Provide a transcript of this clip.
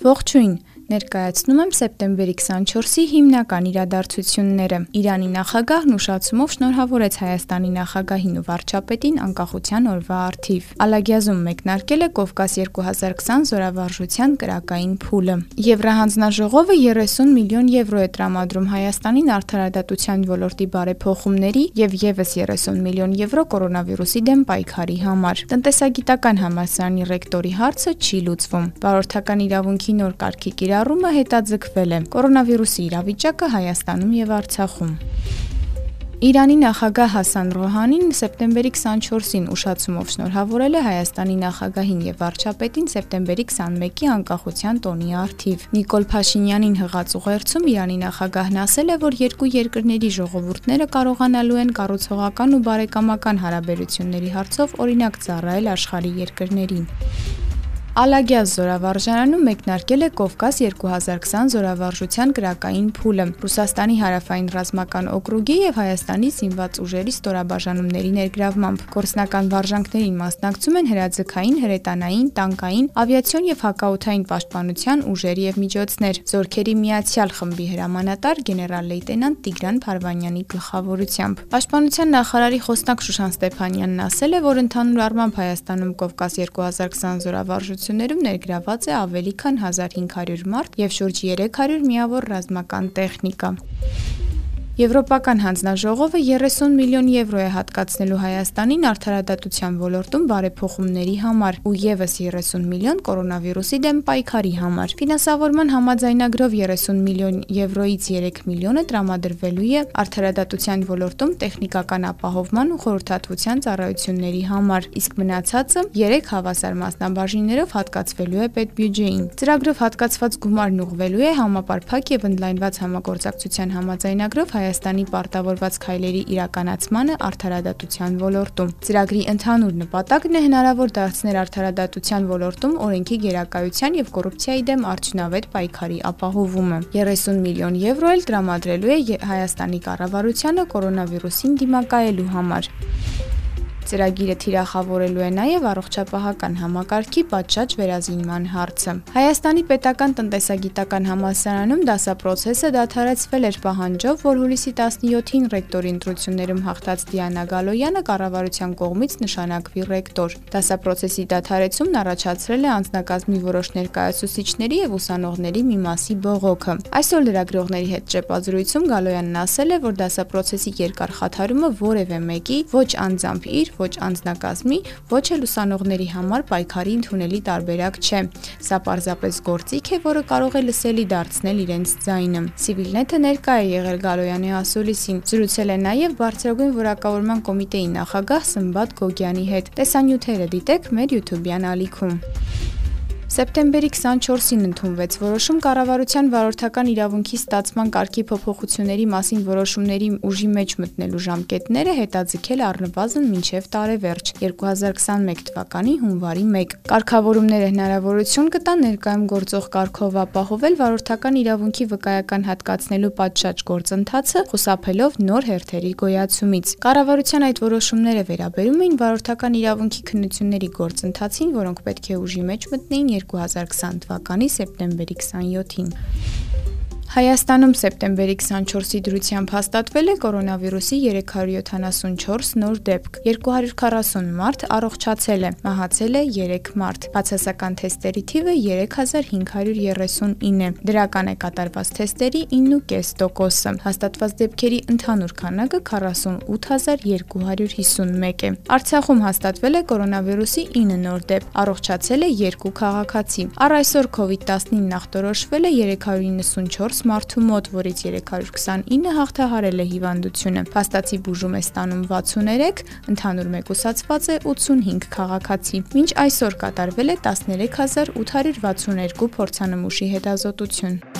Fortune ներկայացնում եմ սեպտեմբերի 24-ի հիմնական իրադարձությունները։ Իրանի նախագահն ուշացումով շնորհավորեց Հայաստանի նախագահին ու վարչապետին անկախության օրվա առթիվ։ Ալագյազում մեկնարկել է Կովկաս 2020 զորավարժության կրակային փուլը։ Եվրահանձնաժողովը 30 միլիոն եվրո է տրամադրում Հայաստանին արդարադատության ոլորտի բարեփոխումների եւ եւս 30 միլիոն եվրո կորոնավիրուսի դեմ պայքարի համար։ Տնտեսագիտական համալսարանի ռեկտորի հարցը չի լուծվում։ Վարորդական իրավունքի նոր կարգի կիրառումը հետաձգվել է։ Կորոնավիրուսի իրավիճակը Հայաստանում եւ Արցախում։ Իրանի նախագահ Հասան Ռոհանին սեպտեմբերի 24-ին ուշացումով շնորհավորել է Հայաստանի նախագահին եւ վարչապետին սեպտեմբերի 21-ի անկախության տոնի արդիվ։ Նիկոլ Փաշինյանին հղած ուղերձում Իրանի նախագահն ասել է, որ երկու երկրների ժողովուրդները կարողանալու են կառուցողական ու բարեկամական հարաբերությունների հարցով օրինակ ծառայել աշխարհի երկրներին։ Ալագյազ զորավարժարանում մեկնարկել է Կովկաս 2020 զորավարժության կրակային փուլը։ Ռուսաստանի հարավային ռազմական օկրուգի եւ Հայաստանի զինված ուժերի ստորաբաժանումների ներգրավմամբ գործնական վարժանքներին մասնակցում են հրաձգային, հրետանային, տանկային, ավիացիոն եւ հակաօթային պաշտպանության ուժեր եւ միջոցներ։ Զորքերի միացյալ խմբի հրամանատար գեներալ-լեյտենանտ Տիգրան Փարվանյանի գլխավորությամբ։ Պաշտպանության նախարարի խոսնակ Շուշան Ստեփանյանն ասել է, որ ընդհանուր առմամբ Հայաստանում Կովկաս 2020 զորավարժության գործողություններում ներգրաված է ավելի քան 1500 մարդ եւ շուրջ 300 միավոր ռազմական տեխնիկա։ Եվրոպական հանձնաժողովը 30 միլիոն եվրո է հատկացնելու Հայաստանին արդարադատության ոլորտում բարեփոխումների համար ու եւս 30 միլիոն կորոնավիրուսի դեմ պայքարի համար։ Ֆինանսավորման համաձայնագրով 30 միլիոն եվրոից 3 միլիոնը տրամադրվելու է արդարադատության ոլորտում տեխնիկական ապահովման ու խորհրդատվության ծառայությունների համար, իսկ մնացածը 3 հավասար մասնաբաժիններով հատկացվելու է պետբյուջեին։ Ծրագրով հատկացված գումարն ուղղվելու է համապարփակ եւ ընդլայնված համագործակցության համաձայնագրով Հայաստանի պարտավորված քայլերի իրականացմանը արդարադատության ոլորտում։ Ծրագրի ընդհանուր նպատակն է հնարավոր դարձնել արդարադատության ոլորտում օրենքի գերակայության եւ կոռուպցիայի դեմ արդյունավետ պայքարի ապահովումը։ 30 միլիոն եվրո էլ տրամադրելու է Հայաստանի կառավարությանը կորոնավիրուսին դիմակայելու համար։ Ծրագիրը թիրախավորելու է նաև առողջապահական համակարգի պատշաճ վերազինման հարցը։ Հայաստանի պետական տնտեսագիտական համալսարանում դասապրոցեսը դադարեցվել էր պահանջով, որ հուլիսի 17-ին ռեկտորի ընտրություններում հաղթած Դիանա Գալոյանը կառավարության կողմից նշանակվի ռեկտոր։ Դասապրոցեսի դադարեցումն առաջացրել է անձնակազմի որոշ ներկայացուցիչների եւ ուսանողների մի մասի բողոքը։ Այսօր լրագրողների հետ ճեպազրույցում Գալոյանն ասել է, որ դասապրոցեսի երկար խաթարումը որևէ մեկի ոչ անձամբ իր, ոչ անձնակազմի, ոչ էլ ուսանողների համար պայքարի ընդունելի տարբերակ չէ։ Սա պարզապես գործիք է, որը կարող է լսելի դարձնել իրենց ձայնը։ Civilnet-ը ներկա է եղել Գալոյանի ասուլիսին։ Զրուցել է նաև բարձրագույն որակավորման կոմիտեի նախագահ Սմբատ Գոգյանի հետ։ Տեսանյութերը դիտեք մեր YouTube-յան ալիքում։ Սեպտեմբերի 24-ին ընդունվեց որոշում կառավարության վարորդական իրավունքի ստացման կարգի փոփոխությունների մասին որոշումների ուժի մեջ մտնելու ժամկետները հետաձգել առնվազն մինչև տարեվերջ 2021 թվականի հունվարի 1։ Կարգավորումները հնարավորություն կտան ներկայում գործող կարգով ապահովել վարորդական իրավունքի վկայական հատկացնելու պատշաճ գործընթացը, խուսափելով նոր հերթերի գոյացումից։ Կառավարության այդ որոշումները վերաբերում էին վարորդական իրավունքի քննությունների գործընթացին, որոնք պետք է ուժի մեջ մտնեին 2020 թվականի սեպտեմբերի 27-ին։ Հայաստանում սեպտեմբերի 24-ի դրությամբ հաստատվել է կորոնավիրուսի 374 նոր դեպք։ 240 մարդ առողջացել է, մահացել է 3 մարդ։ Բացասական թեստերի թիվը 3539 է։ Դրական է կատարված թեստերի 9.5%-ը։ Հաստատված դեպքերի ընդհանուր քանակը 48251 է։ Արցախում հաստատվել է կորոնավիրուսի 9 նոր դեպք։ Առողջացել է 2 քաղաքացի։ Առ այսօր COVID-19 ախտորոշվել է 394 մարդու մոտ, որից 329-ը հաղթահարել է հիվանդությունը։ Փաստացի բուժում է ստանում 63, ընդհանուր մեկուսացված է 85 քաղաքացի։ Մինչ այսօր կատարվել է 13862 փորձանմուշի հետազոտություն։